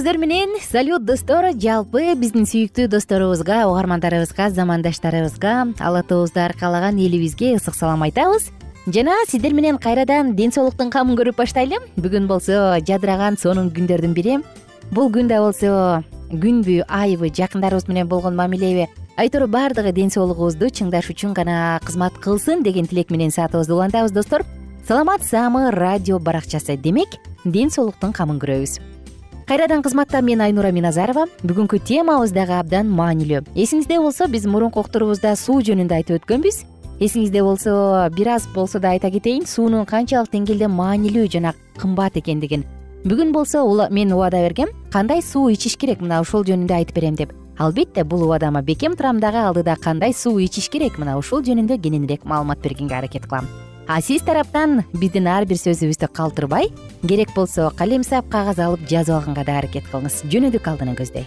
менен салют достор жалпы биздин сүйүктүү досторубузга угармандарыбызга замандаштарыбызга ала тообузду аркалаган элибизге ысык салам айтабыз. Жана сиздер менен кайрадан ден соолуктун камын көрүп баштайлы бүгүн болсо жадыраган сонун күндөрдүн бири. Бул күндө болсо күнбү айбы жакындарыбыз менен болгон мамилеби. Айтор баардыгы ден соолугубузду чыңдаш үчүн гана кызмат кылсын деген тилек менен саатыбызды улантабыз достор. Саламат саамы радио баракчасы. Демек ден соолуктун камын көрөбүз кайрадан кызматта мен айнура миназарова. Бүгүнкү темабыз дагы абдан маанилүү. Эсиңизде болсо биз мурунку уктуруубузда суу жөнүндө айтып өткөнбүз. Эсиңизде болсо бир аз болсо да айта кетейин суунун канчалык деңгээлде маанилүү жана кымбат экендигин. Бүгүн болсо мен убада бергем. Кандай суу ичиш керек? Мына ушул жөнүндө айтып берем деп. Албетте бул убадама бекем турам дагы алдыда кандай суу ичиш керек? Мына ушул жөнүндө кененирээк маалымат бергенге аракет кылам а сиз тараптан биздин ар бир сөзүбүздү калтырбай керек болсо калемсап кагаз алып жазып алганга да аракет кылыңыз. Жөнөдүк алдыны көздөй.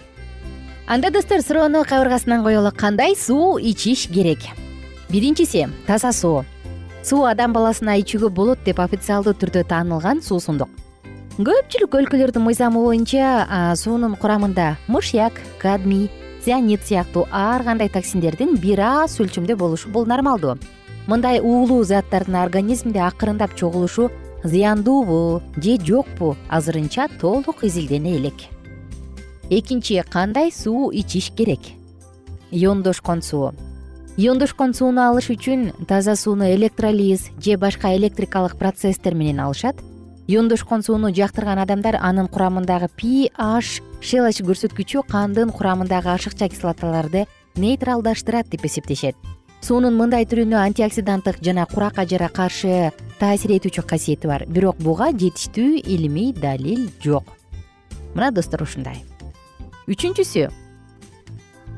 Анда достор суроону кабыргасынан коелу кандай? Суу ичиш керек. Биринчиси таза суу. Суу адам баласына ичүүгө болот деп официалдуу түрдө таанылган суусундук көпчүлүк өлкөлөрдүн мыйзамы боюнча суунун курамында мышьяк кадмий цианид сыяктуу ар кандай токсиндердин бир аз өлчөмдө болушу бул нормалдуу мындай уулуу заттардын организмде акырындап чогулушу зыяндуубу же жокпу азырынча толук изилдене элек. Экинчи кандай суу ичиш керек? Иондошкон суу. Иондошкон сууну алыш үчүн таза сууну электролиз же башка электрикалык процесстер менен алышат. Иондошкон сууну жактырган адамдар анын курамындагы аш шелоч көрсөткүчү кандын курамындагы ашыкча кислоталарды нейтралдаштырат деп эсептешет суунун мындай түрүнө антиоксиданттык жана курак ажарга каршы таасир этүүчү касиети бар. Бирок буга жетиштүү илимий далил жок. Мына достор ушундай. Үчүнчүсү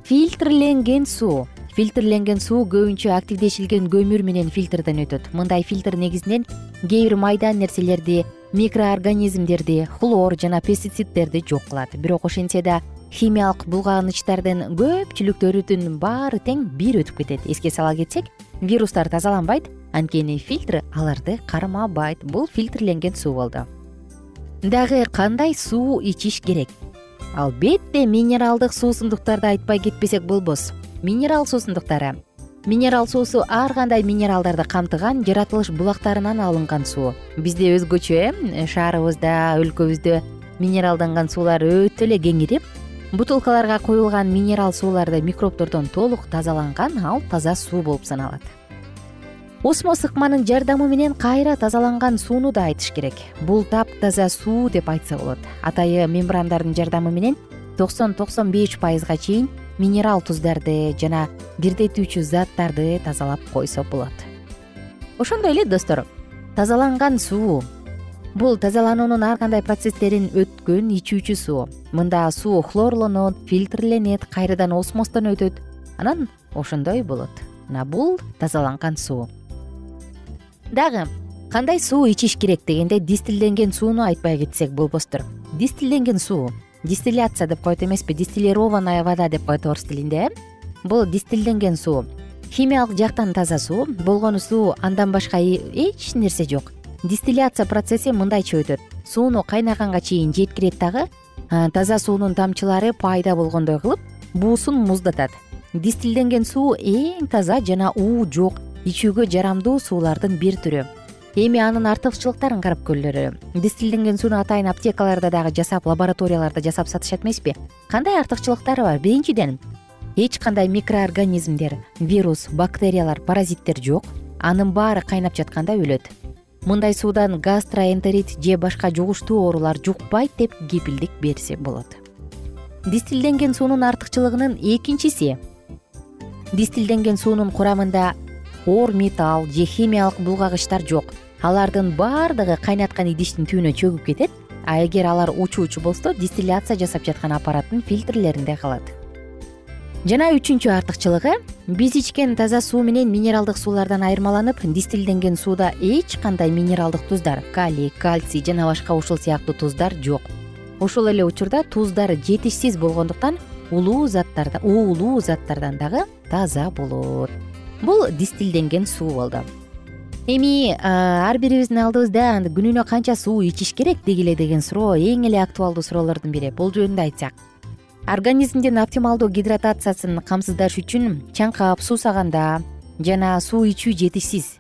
фильтрленген суу. Фильтрленген суу көбүнчө активдешилген көмүр менен фильтрден өтөт. Мындай фильтр негизинен кээ бир майда нерселерди микроорганизмдерди хлор жана пестициддерди жок кылат. Бирок ошентсе да химиялык булгааначтардын көпчүлүктөрүдүн баары тең бир өтүп кетет. Эске сала кетсек вирустар тазаланбайт анткени фильтр аларды кармабайт. Бул фильтрленген суу болду. Дагы кандай суу ичиш керек? Албетте минералдык суусундуктарды айтпай кетпесек болбос. Минерал суусундуктары. Минерал суусу ар кандай минералдарды камтыган жаратылыш булактарынан алынган суу. Бизде өзгөчө э шаарыбызда өлкөбүздө минералданган суулар өтө эле кеңирип бутылкаларга куюлган минерал сууларды микробтордон толук тазаланган ал таза суу болуп саналат. Осмо сыкманын жардамы менен кайра тазаланган сууну да айтыш керек. Бул таптаза суу деп айтса болот. Атайы мембрандардын жардамы менен токсон токсон беш пайызга чейин минерал туздарды жана бирдетүүчү заттарды тазалап койсо болот. Ошондой эле достор тазаланган суу бул тазалануунун ар кандай процесстерин өткөн ичүүчү суу мында суу хлорлонот фильтрленет кайрадан осмостон өтөт. Анан ошондой болот. Мына бул тазаланган суу. Дагы кандай суу ичиш керек дегенде дистилденген сууну айтпай кетсек болбостур дистилденген суу дистилляция деп коет эмеспи дистиллированная вода деп коет орус тилинде. Э бул дистилденген суу химиялык жактан таза суу болгону суу андан башка эч нерсе жок дистилляция процесси мындайча өтөт. Сууну кайнаганга чейин жеткирет дагы таза суунун тамчылары пайда болгондой кылып буусун муздатат. Дистилденген суу эң таза жана уу жок ичүүгө жарамдуу суулардын бир түрү. Эми анын артыкчылыктарын карап көрөлү дистилденген сууну атайын аптекаларда дагы жасап лабораторияларда жасап сатышат эмеспи? Кандай артыкчылыктары бар? Биринчиден эч кандай микроорганизмдер вирус бактериялар паразиттер жок. Анын баары кайнап жатканда өлөт мындай суудан гастроэнтерит же башка жугуштуу оорулар жукпайт деп кепилдик берсе болот. Дистилденген суунун артыкчылыгынын экинчиси дистилденген суунун курамында оор металл же химиялык булгагычтар жок. Алардын баардыгы кайнаткан идиштин түбүнө чөгүп кетет. А эгер алар учуучу болсо дистилляция жасап жаткан аппараттын фильтрлеринде калат жана үчүнчү артыкчылыгы биз ичкен таза суу менен минералдык суулардан айырмаланып дистилденген сууда эч кандай минералдык туздар калий кальций жана башка ушул сыяктуу туздар жок. Ошол эле учурда туздар жетишсиз болгондуктан улуу заттардан уулуу заттардан дагы таза болот. Бул дистилденген суу болду. Эми ар бирибиздин алдыбызда күнүнө канча суу ичиш керек дегиле деген суроо эң эле актуалдуу суроолордун бири. Бул жөнүндө айтсак организмдин оптималдуу гидратациясын камсыздаш үчүн чаңкап суусаганда жана суу ичүү жетишсиз.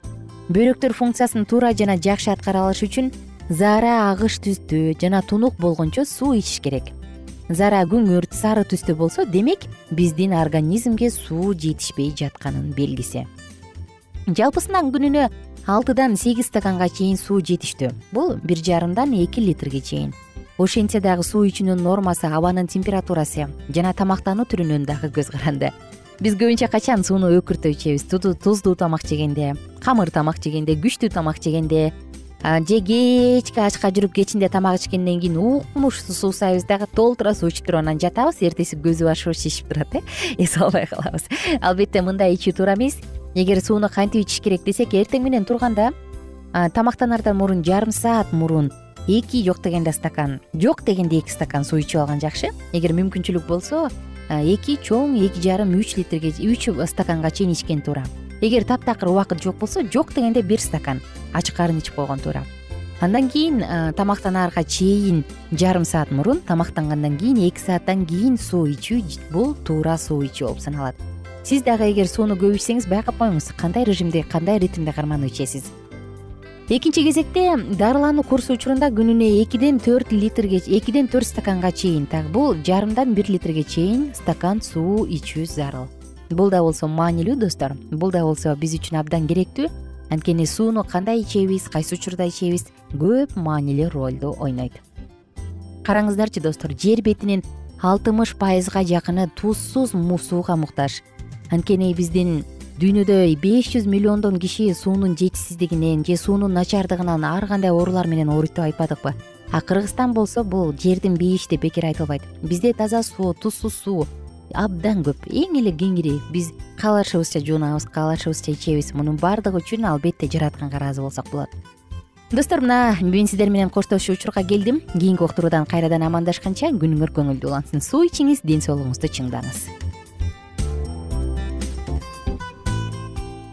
Бөйрөктөр функциясын туура жана жакшы аткара алыш үчүн заара агыш түстүү жана тунук болгончо суу ичиш керек. Заара күңүрт сары түстө болсо демек биздин организмге суу жетишпей жатканын белгиси. Жалпысынан күнүнө алтыдан сегиз стаканга чейин суу жетиштүү бул бир жарымдан эки литрге чейин ошентсе дагы суу ичүүнүн нормасы абанын температурасы жана тамактануу түрүнөн дагы көз каранды. Биз көбүнчө качан сууну өкүртөп ичебиз туздуу тамак жегенде камыр тамак жегенде күчтүү тамак жегенде же кечки ачка жүрүп кечинде тамак ичкенден кийин укмуш суусайбыз дагы толтура суу ичип туруп анан жатабыз. Эртеси көз башыбыз шишип турат э? Эс албай калабыз. Албетте мындай ичүү туура эмес эгер сууну кантип ичиш керек десек эртең менен турганда тамактанардан мурун жарым саат мурун эки жок дегенде стакан. Жок дегенде эки стакан суу ичип алган жакшы. Эгер мүмкүнчүлүк болсо эки чоң эки жарым үч литрге үч стаканга чейин ичкен туура. Эгер таптакыр убакыт жок болсо жок дегенде бир стакан ачык карын ичип койгон туура. Андан кийин тамактанаарга чейин жарым саат мурун тамактангандан кийин эки сааттан кийин суу ичүү бул туура суу ичүү болуп саналат. Сиз дагы эгер сууну көп ичсеңиз байкап коюңуз. Кандай режимде кандай ритмде карманып ичесиз экинчи кезекте дарылануу курсу учурунда күнүнө экиден төрт литрге экиден төрт стаканга чейин так. Бул жарымдан бир литрге чейин стакан суу ичүү зарыл. Бул да болсо маанилүү достор. Бул да болсо биз үчүн абдан керектүү. Анткени сууну кандай ичебиз кайсы учурда ичебиз көп маанилүү ролду ойнойт. Караңыздарчы достор жер бетинин алтымыш пайызга жакыны тузсуз сууга муктаж. Анткени биздин дүйнөдө беш жүз миллиондон киши суунун жетишсиздигинен же суунун начардыгынан ар кандай оорулар менен ооруйт деп айтпадыкпы. А кыргызстан болсо бул жердин бейиши деп бекер айтылбайт. Бизде таза суу тузсуз суу абдан көп. Эң эле кеңири биз каалашыбызча жуунабыз каалашыбызча ичебиз. Мунун баардыгы үчүн албетте жаратканга ыраазы болсок болот. Достор мына мен сиздер менен коштошуу учурга келдим. Кийинки уктуруудан кайрадан амандашканча күнүңөр көңүлдүү улансын. Суу ичиңиз ден соолугуңузду чыңдаңыз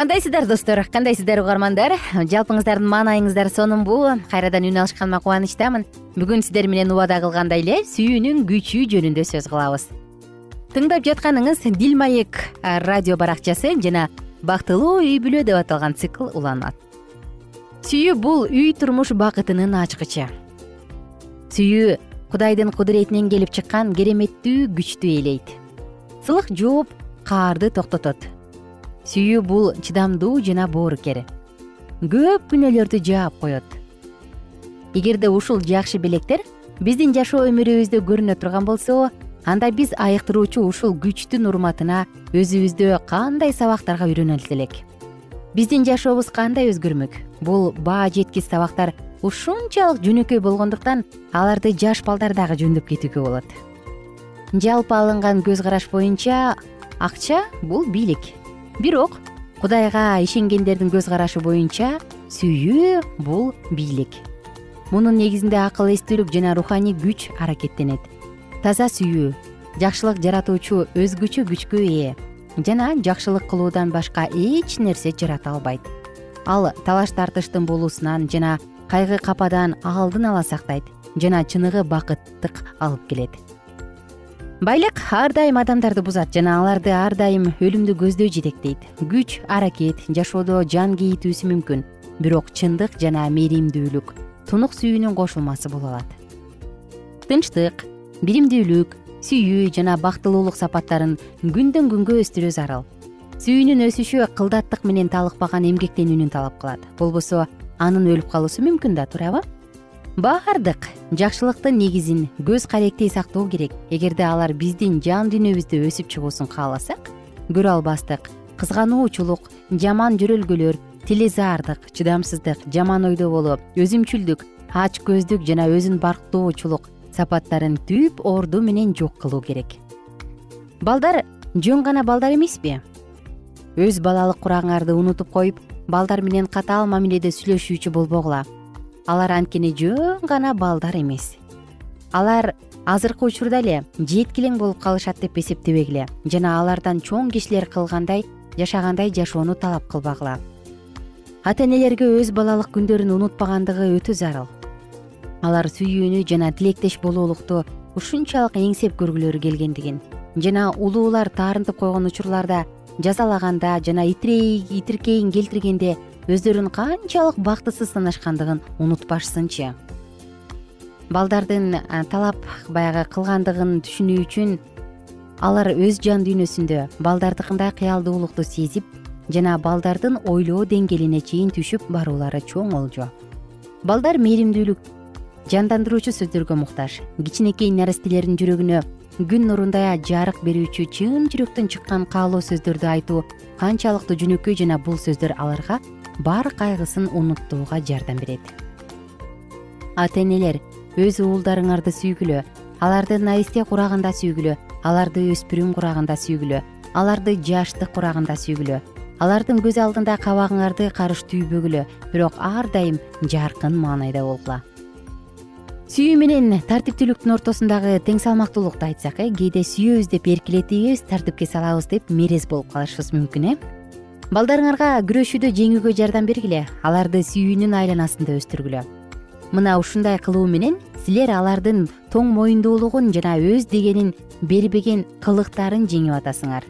кандайсыздар достор? Кандайсыздар угармандар? Жалпыңыздардын маанайыңыздар сонунбу кайрадан үн алышканыма кубанычтамын. Бүгүн сиздер менен убада кылгандай эле сүйүүнүн күчү жөнүндө сөз кылабыз. Тыңдап жатканыңыз дил маек радио баракчасы жана бактылуу үй бүлө деп аталган цикл уланат. Сүйүү бул үй турмуш бакытынын ачкычы. Сүйүү кудайдын кудуретинен келип чыккан кереметтүү күчтү ээлейт сылык жооп каарды токтотот сүйүү бул чыдамдуу жана боорукер көп күнөөлөрдү жаап коет. Эгерде ушул жакшы белектер биздин жашоо өмүрүбүздө көрүнө турган болсо анда биз айыктыруучу ушул күчтүн урматына өзүбүздө кандай сабактарга үйрөнөлү элек биздин жашообуз кандай өзгөрмөк? Бул баа жеткис сабактар ушунчалык жөнөкөй болгондуктан аларды жаш балдар дагы жөндөп кетүүгө болот. Жалпы алынган көз караш боюнча акча бул бийлик бирок кудайга ишенгендердин көз карашы боюнча сүйүү бул бийлик. Мунун негизинде акыл эстүүлүк жана руханий күч аракеттенет. Таза сүйүү жакшылык жаратуучу өзгөчө күчкө ээ жана жакшылык кылуудан башка эч нерсе жарата албайт. Ал талаш тартыштын болуусунан жана кайгы кападан алдын ала сактайт жана чыныгы бакыттык алып келет байлык ар дайым адамдарды бузат жана аларды ар дайым өлүмдү көздөй жетектейт күч аракет жашоодо жан кейитүүсү мүмкүн. Бирок чындык жана мээримдүүлүк тунук сүйүүнүн кошулмасы боло алат. Тынчтык биримдүүлүк сүйүү жана бактылуулук сапаттарын күндөн күнгө өстүрүү зарыл сүйүүнүн өсүшү кылдаттык менен талыкпаган эмгектенүүнү талап кылат. Болбосо анын өлүп калуусу мүмкүн да туурабы баардык жакшылыктын негизин көз каректей сактоо керек. Эгерде алар биздин жан дүйнөбүздө өсүп чыгуусун кааласак көрө албастык кызгануучулук жаман жөрөлгөлөр тилезаардык чыдамсыздык жаман ойдо болуп өзүмчүлдүк ач көздүк жана өзүн барктоочулук сапаттарын түп орду менен жок кылуу керек. Балдар жөн гана балдар эмеспи? Өз балалык курагыңарды унутуп коюп балдар менен катаал мамиледе сүйлөшүүчү болбогула алар анткени жөн гана балдар эмес. Алар азыркы учурда эле жеткилең болуп калышат деп эсептебегиле жана алардан чоң кишилер кылгандай жашагандай жашоону талап кылбагыла. Ата энелерге өз балалык күндөрүн унутпагандыгы өтө зарыл. Алар сүйүүнү жана тилектеш болуулукту ушунчалык эңсеп көргүлөрү келгендигин жана улуулар таарынтып койгон учурларда жазалаганда жана итиркейин келтиргенде өздөрүн канчалык бактысыз санашкандыгын унутпашсынчы. Балдардын талап баягы кылгандыгын түшүнүү үчүн алар өз жан дүйнөсүндө балдардыкындай кыялдуулукту сезип жана балдардын ойлоо деңгээлине чейин түшүп баруулары чоң олжо балдар мээримдүүлүк жандандыруучу сөздөргө муктаж кичинекей нарестелердин жүрөгүнө күн нурундай жарык берүүчү чын жүрөктөн чыккан каалоо сөздөрдү айтуу канчалыктуу жөнөкөй жана бул сөздөр аларга бар кайгысын унуттууга жардам берет. Ата энелер өз уулдарыңарды сүйгүлө аларды наристе курагында сүйгүлө аларды өспүрүм курагында сүйгүлө аларды жаштык курагында сүйгүлө алардын көз алдында кабагыңарды карыш түйбөгүлө бирок ар дайым жаркын маанайда болгула сүйүү менен тартиптүүлүктүн ортосундагы тең салмактуулукту айтсак э кээде сүйөбүз деп эркелетебиз тартипке салабыз деп мерез болуп калышыбыз мүмкүн э балдарыңарга күрөшүүдө жеңүүгө жардам бергиле аларды сүйүүнүн айланасында өстүргүлө. Мына ушундай кылуу менен силер алардын тоң моюндуулугун жана өз дегенин бербеген кылыктарын жеңип атасыңар.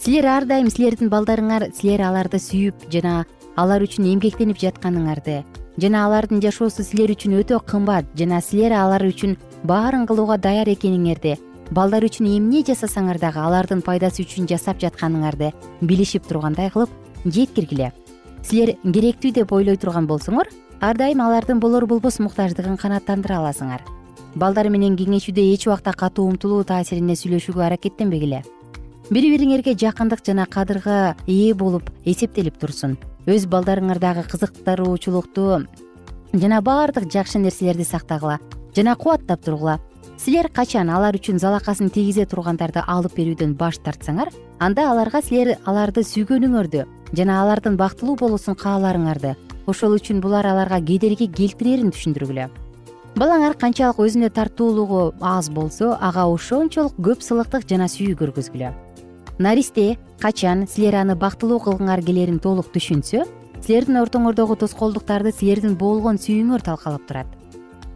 Силер ар дайым силердин балдарыңар силер аларды сүйүп жана алар үчүн эмгектенип жатканыңарды жана алардын жашоосу силер үчүн өтө кымбат жана силер алар үчүн баарын кылууга даяр экениңерди балдар үчүн эмне жасасаңар дагы алардын пайдасы үчүн жасап жатканыңарды билишип тургандай кылып жеткиргиле. Силер керектүү деп ойлой турган болсоңор ар дайым алардын болор болбос муктаждыгын канааттандыра аласыңар. Балдар менен кеңешүүдө эч убакта катуу умтулуу таасирине сүйлөшүүгө аракеттенбегиле. Бири бириңерге жакындык жана кадырга ээ болуп эсептелип турсун. Өз балдарыңардагы кызыктыруучулукту жана баардык жакшы нерселерди сактагыла жана кубаттап тургула силер качан алар үчүн залакасын тийгизе тургандарды алып берүүдөн баш тартсаңар анда аларга силер аларды сүйгөнүңөрдү жана алардын бактылуу болуусун кааларыңарды ошол үчүн булар аларга кедерги келтирерин түшүндүргүлө. Балаңар канчалык өзүнө тартуулугу аз болсо ага ошончолук көп сылыктык жана сүйүү көргөзгүлө. Наристе качан силер аны бактылуу кылгыңар келерин толук түшүнсө силердин ортоңордогу тоскоолдуктарды силердин болгон сүйүүңөр талкалап турат.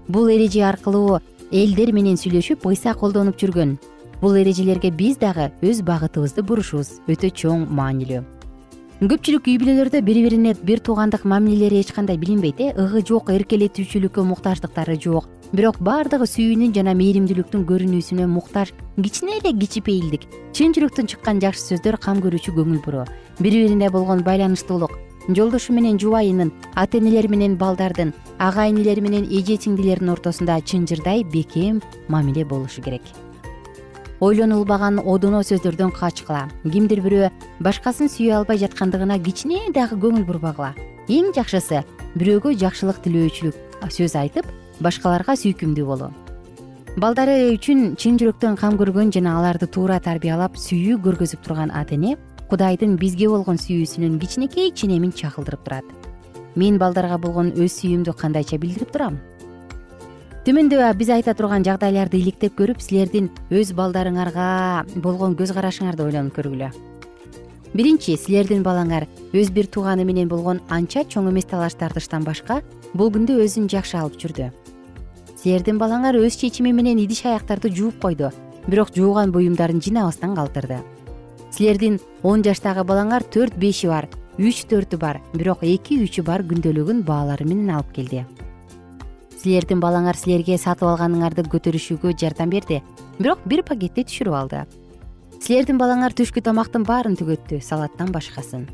Бул эреже аркылуу элдер менен сүйлөшүп ыйса колдонуп жүргөн. Бул эрежелерге биз дагы өз багытыбызды бурушубуз. Өтө чоң маанилүү. Көпчүлүк үй бүлөлөрдө бири бирине бир туугандык мамилелери эч кандай билинбейт э. Ыгы жок эркелетүүчүлүккө муктаждыктары жок. Бирок баардыгы сүйүүнүн жана мээримдүүлүктүн көрүнүүсүнө муктаж. Кичине эле кичипейилдик чын жүрөктөн чыккан жакшы сөздөр кам көрүүчү көңүл буруу. Бири бирине болгон байланыштуулук жолдошу менен жубайынын ата энелер менен балдардын ага инилер менен эже сиңдилердин ортосунда чынжырдай бекем мамиле болушу керек. Ойлонулбаган одоно сөздөрдөн качкыла кимдир бирөө башкасын сүйө албай жаткандыгына кичине дагы көңүл бурбагыла. Эң жакшысы бирөөгө жакшылык тилөөчүлүк сөз айтып башкаларга сүйкүмдүү болуу. Балдары үчүн чын жүрөктөн кам көргөн жана аларды туура тарбиялап сүйүү көргөзүп турган ата эне кудайдын бизге болгон сүйүүсүнүн кичинекей ченемин чагылдырып турат. Мен балдарга болгон өз сүйүүмдү кандайча билдирип турам. Төмөндө биз айта турган жагдайларды иликтеп көрүп силердин өз балдарыңарга болгон көз карашыңарды ойлонуп көргүлө. Биринчи силердин балаңар өз бир тууганы менен болгон анча чоң эмес талаш тартыштан башка бул күндө өзүн жакшы алып жүрдү. Силердин балаңар өз чечими менен идиш аяктарды жууп койду бирок жууган буюмдарын жинабастан калтырды силердин он жаштагы балаңар төрт беши бар үч төртү бар. Бирок эки үчү бар күндөлүгүн баалары менен алып келди. Силердин балаңар силерге сатып алганыңарды көтөрүшүүгө жардам берди бирок бир пакетти түшүрүп алды. Силердин балаңар түшкү тамактын баарын түгөттү салаттан башкасын.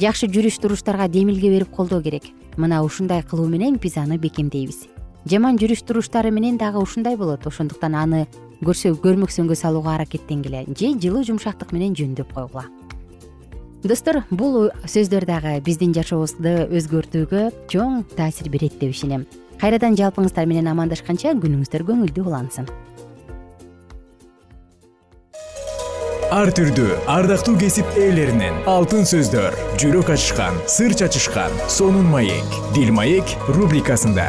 Жакшы жүрүш туруштарга демилге берип колдоо керек. Мына ушундай кылуу менен биз аны бекемдейбиз. Жаман жүрүш туруштары менен дагы ушундай болот ошондуктан аны көрсө көрмөксөнгө салууга аракеттенгиле же жылуу жумшактык менен жөндөп койгула. Достор бул сөздөр дагы биздин жашообузду өзгөртүүгө чоң таасир берет деп ишенем. Кайрадан жалпыңыздар менен амандашканча күнүңүздөр көңүлдүү улансын. Ар түрдүү ардактуу кесип ээлеринен алтын сөздөр жүрөк ачышкан сыр чачышкан сонун маек дил маек рубрикасында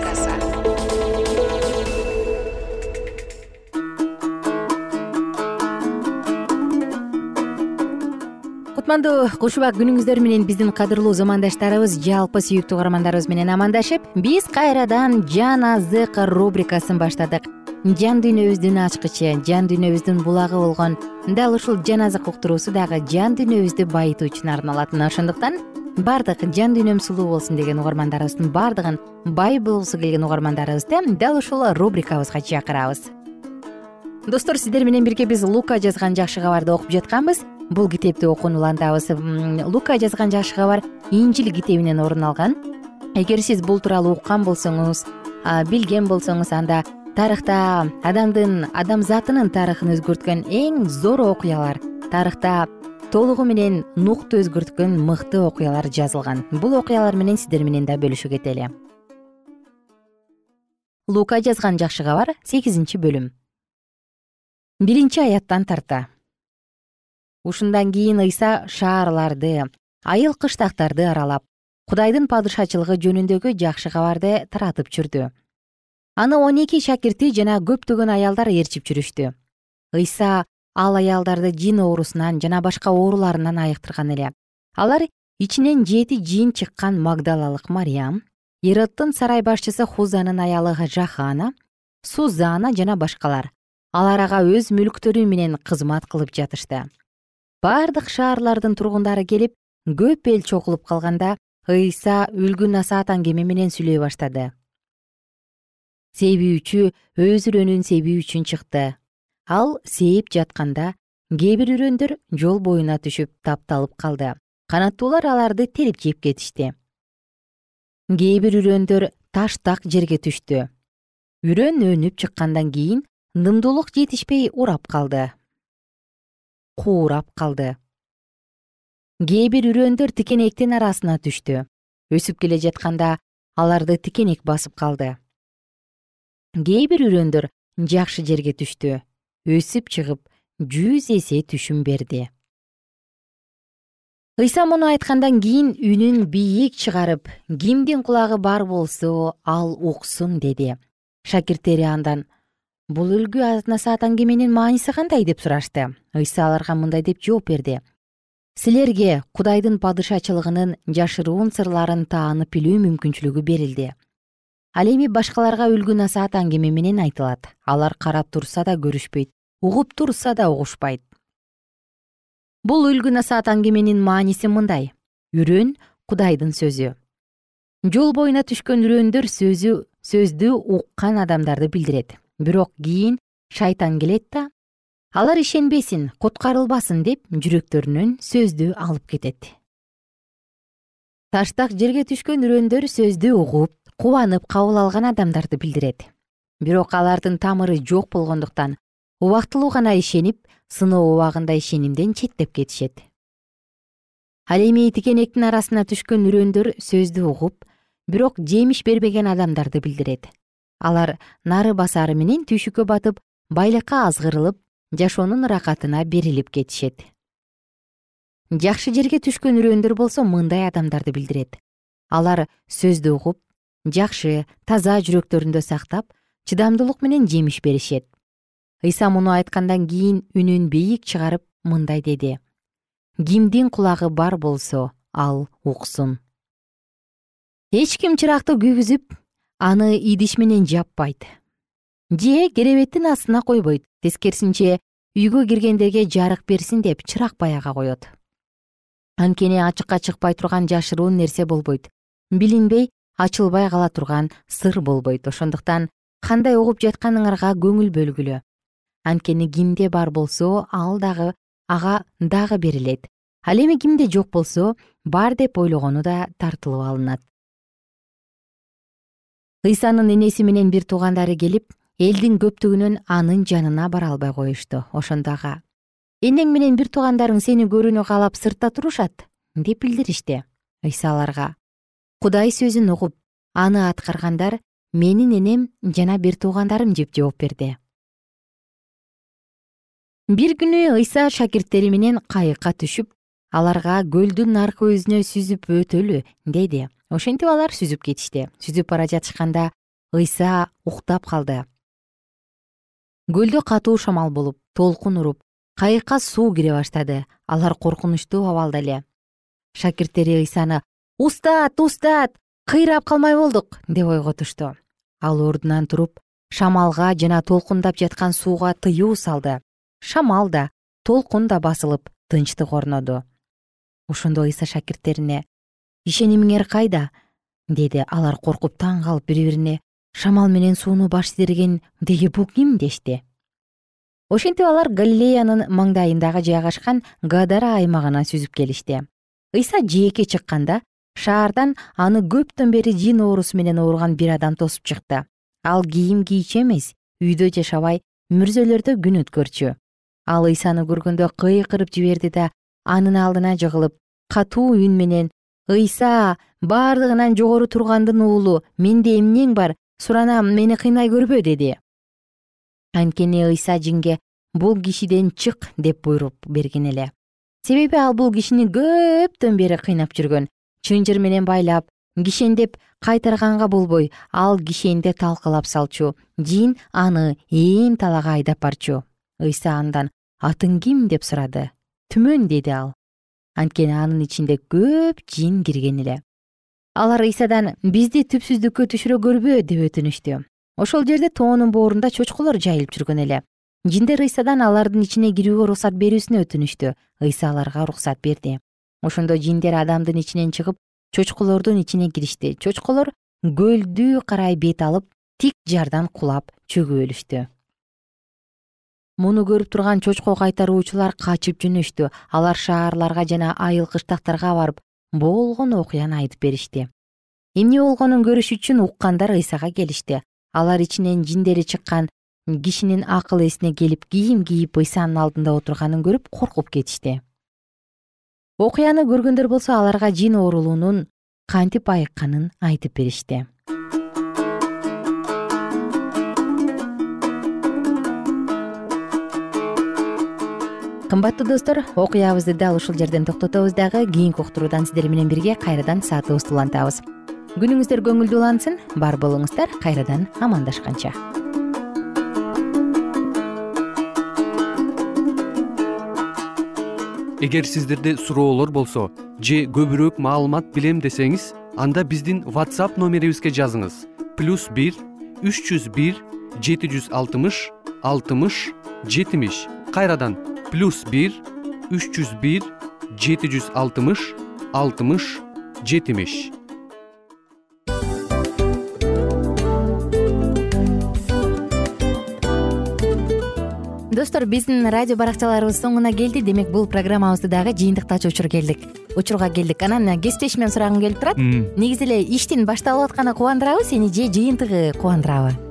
кутмандуу куш убак күнүңүздөр менен биздин кадырлуу замандаштарыбыз жалпы сүйүктүү угармандарыбыз менен амандашып биз кайрадан жан азык рубрикасын баштадык. Жан дүйнөбүздүн ачкычы жан дүйнөбүздүн булагы болгон дал ушул жан азык уктуруусу дагы жан дүйнөбүздү байытуу үчүн арналат мына ошондуктан баардык жан дүйнөм сулуу болсун деген угармандарыбыздын баардыгын бай болгусу келген угармандарыбызды дал ушул рубрикабызга чакырабыз. Достор сиздер менен бирге биз лука жазган жакшы кабарды окуп жатканбыз бул китепти окууну улантабыз лука жазган жакшы кабар инжил китебинен орун алган. Эгер сиз бул тууралуу уккан болсоңуз билген болсоңуз анда тарыхта адамдын адамзатынын тарыхын өзгөрткөн эң зор окуялар тарыхта толугу менен нухту өзгөрткөн мыкты окуялар жазылган. Бул окуялар менен сиздер менен да бөлүшүп кетели. Лука жазган жакшы кабар сегизинчи бөлүм. Биринчи аяттан тарта ушундан кийин ыйса шаарларды айыл кыштактарды аралап кудайдын падышачылыгы жөнүндөгү жакшы кабарды таратып жүрдү. Аны он эки шакирти жана көптөгөн аялдар ээрчип жүрүштү. Ыйса ал аялдарды жин оорусунан жана башка ооруларынан айыктырган эле. Алар ичинен жети жин чыккан магдалалык мариям ироддун сарай башчысы хузанын аялы жахана сузана жана башкалар. Алар ага өз мүлктөрү менен кызмат кылып жатышты бардык шаарлардын тургундары келип көп эл чогулуп калганда ыйса үлгү насаатан кеме менен сүйлөй баштады. Себүүчү өз үрөнүн себүү үчүн чыкты. Ал сээп жатканда кээ бир үрөндөр жол боюна түшүп тапталып калды. Канаттуулар аларды терип жеп кетишти. Кээ бир үрөндөр таш так жерге түштү. Үрөн өнүп чыккандан кийин нымдуулук жетишпей урап калды куурап калды. Кээ бир үрөндөр тикенектин арасына түштү. Өсүп келе жатканда аларды тикенек басып калды. Кээ бир үрөндөр жакшы жерге түштү. Өсүп чыгып жүз эсе түшүм берди. Ыйса муну айткандан кийин үнүн бийик чыгарып кимдин кулагы бар болсо ал уксун деди. Шакирттери андан бул үлгү насаатан кеменин мааниси кандай деп сурашты? Ыйса аларга мындай деп жооп берди. Силерге кудайдын падышачылыгынын жашыруун сырларын таанып билүү мүмкүнчүлүгү берилди. Ал эми башкаларга үлгү насаат аңгеме менен айтылат. Алар карап турса да көрүшпөйт угуп турса да угушпайт. Бул үлгү насаат аңгеменин мааниси мындай? Үрөн кудайдын сөзү. Жол боюна түшкөн үрөндөр сөзү сөздү уккан адамдарды билдирет бирок кийин шайтан келет да алар ишенбесин куткарылбасын деп жүрөктөрүнөн сөздү алып кетет. Таштак жерге түшкөн үрөндөр сөздү угуп кубанып кабыл алган адамдарды билдирет. Бирок алардын тамыры жок болгондуктан убактылуу гана ишенип сыноо убагында ишенимден четтеп кетишет. Ал эми тикенектин арасына түшкөн үрөндөр сөздү угуп бирок жемиш бербеген адамдарды билдирет алар нары басары менен түйшүккө батып байлыкка азгырылып жашоонун ыракатына берилип кетишет. Жакшы жерге түшкөн үрөндөр болсо мындай адамдарды билдирет. Алар сөздү угуп жакшы таза жүрөктөрүндө сактап чыдамдуулук менен жемиш беришет. Ыйса муну айткандан кийин үнүн бийик чыгарып мындай деди. Кимдин кулагы бар болсо ал уксун эч ким чыракты күйгүзүп аны идиш менен жаппайт. Же керебеттин астына койбойт тескерисинче үйгө киргендерге жарык берсин деп чырак баяга коет. Анткени ачыкка чыкпай турган жашыруун нерсе болбойт. Билинбей ачылбай кала турган сыр болбойт. Ошондуктан кандай угуп жатканыңарга көңүл бөлгүлө. Анткени кимде бар болсо ал дагы ага дагы берилет. Ал эми кимде жок болсо бар деп ойлогону да тартылып алынат ыйсанын энеси менен бир туугандары келип элдин көптүгүнөн анын жанына бара албай коюшту ошондо ага энең менен бир туугандарың сени көрүүнү каалап сыртта турушат? деп билдиришти ыйса аларга кудай сөзүн угуп аны аткаргандар менин энем жана бир туугандарым деп жооп берди. Бир күнү ыйса шакирттери менен кайыкка түшүп аларга көлдүн аркы өзүнө сүзүп өтөлү деди ошентип алар сүзүп кетишти. Сүзүп бара жатышканда ыйса уктап калды. Көлдө катуу шамал болуп толкун уруп кайыкка суу кире баштады. Алар коркунучтуу абалда эле. Шакирттери ыйсаны устат устат кыйрап калмай болдук! деп ойготушту ал ордунан туруп шамалга жана толкундап жаткан сууга тыюу салды. Шамал да толкун да басылып тынчтык орноду ошондо ыйса шакирттерине ишенимиңер кайда? деди. Алар коркуп таң калып бири бирине шамал менен сууну баштирген деги бул ким? дешти. Ошентип алар галилеянын маңдайындагы жайгашкан гадара аймагына сүзүп келишти. Ыйса жээкке чыкканда шаардан аны көптөн бери жин оорусу менен ооруган бир адам тосуп чыкты. Ал кийим кийчү эмес үйдө жашабай мүрзөлөрдө күн өткөрчү. Ал ыйсаны көргөндө кыйкырып жиберди да анын алдына жыгылып катуу үн менен ыйса бардыгынан жогору тургандын уулу менде эмнең бар? Суранам мени кыйнай көрбө деди. Анткени ыйса жинге бул кишиден чык деп буйрук берген эле. Себеби ал бул кишини көптөн бери кыйнап жүргөн. Чынжыр менен байлап кишендеп кайтарганга болбой ал кишенди талкалап салчу. Жин аны ээн талаага айдап барчу. Ыйса андан атың ким деп сурады түмөн деди ал. Анткени анын ичинде көп жин кирген эле. Алар ыйсадан бизди түпсүздүккө түшүрө көрбө деп өтүнүштү. Ошол жерде тоонун боорунда чочколор жайылып жүргөн эле. Жиндер ыйсадан алардын ичине кирүүгө уруксат берүүсүн өтүнүштү. Ыйса аларга уруксат берди. Ошондо жиндер адамдын ичинен чыгып чочколордун ичине киришти. Чочколор көлдү карай бет алып тик жардан кулап чөгүп өлүштү муну көрүп турган чочко кайтаруучулар качып жөнөштү. Алар шаарларга жана айыл кыштактарга барып болгон окуяны айтып беришти. Эмне болгонун көрүш үчүн уккандар ыйсага келишти. Алар ичинен жиндери чыккан кишинин акыл эсине келип кийим кийип ыйсанын алдында отурганын көрүп коркуп кетишти. Окуяны көргөндөр болсо аларга жин оорулуунун кантип айыкканын айтып беришти кымбаттуу достор окуябызды дал ушул жерден токтотобуз. Дагы кийинки уктуруудан сиздер менен бирге кайрадан саатыбызды улантабыз. Күнүңүздөр көңүлдүү улансын бар болуңуздар кайрадан амандашканча. Эгер сиздерде суроолор болсо же көбүрөөк маалымат билем десеңиз анда биздин whatsapp номерибизге жазыңыз. Плюс бир үч жүз бир жети жүз алтымыш алтымыш жетимиш кайрадан плюс бир үч жүз бир жети жүз алтымыш алтымыш жетимиш. Достор биздин радио баракчаларыбыз соңуна келди. Демек бул программабызды дагы жыйынтыктачу учур келдик. Учурга келдик. Анан кесиптешимден сурагым келип турат. Негизи эле иштин башталып атканы кубандырабы сени же жыйынтыгы кубандырабы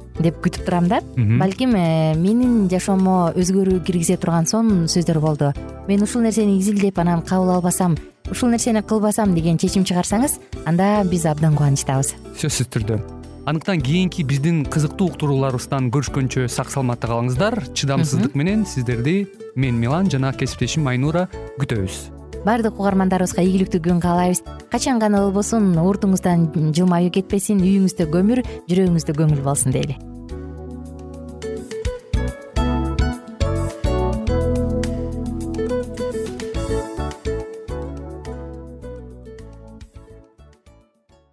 деп күтүп турам да. Балким э, менин жашоомо өзгөрүү киргизе турган сонун сөздөр болду. Мен ушул нерсени изилдеп анан кабыл албасам ушул нерсени кылбасам деген чечим чыгарсаңыз анда биз абдан кубанычтабыз. Сөзсүз түрдө. Андыктан кийинки биздин кызыктуу уктурууларыбыздан көрүшкөнчө сак саламатта калыңыздар. Чыдамсыздык менен сиздерди мен милан жана кесиптешим айнура күтөбүз. Баардык угармандарыбызга ийгиликтүү күн каалайбыз. Качан гана болбосун уртуңуздан жылмаюу кетпесин үйүңүздө көмүр жүрөгүңүздө көңүл болсун дейли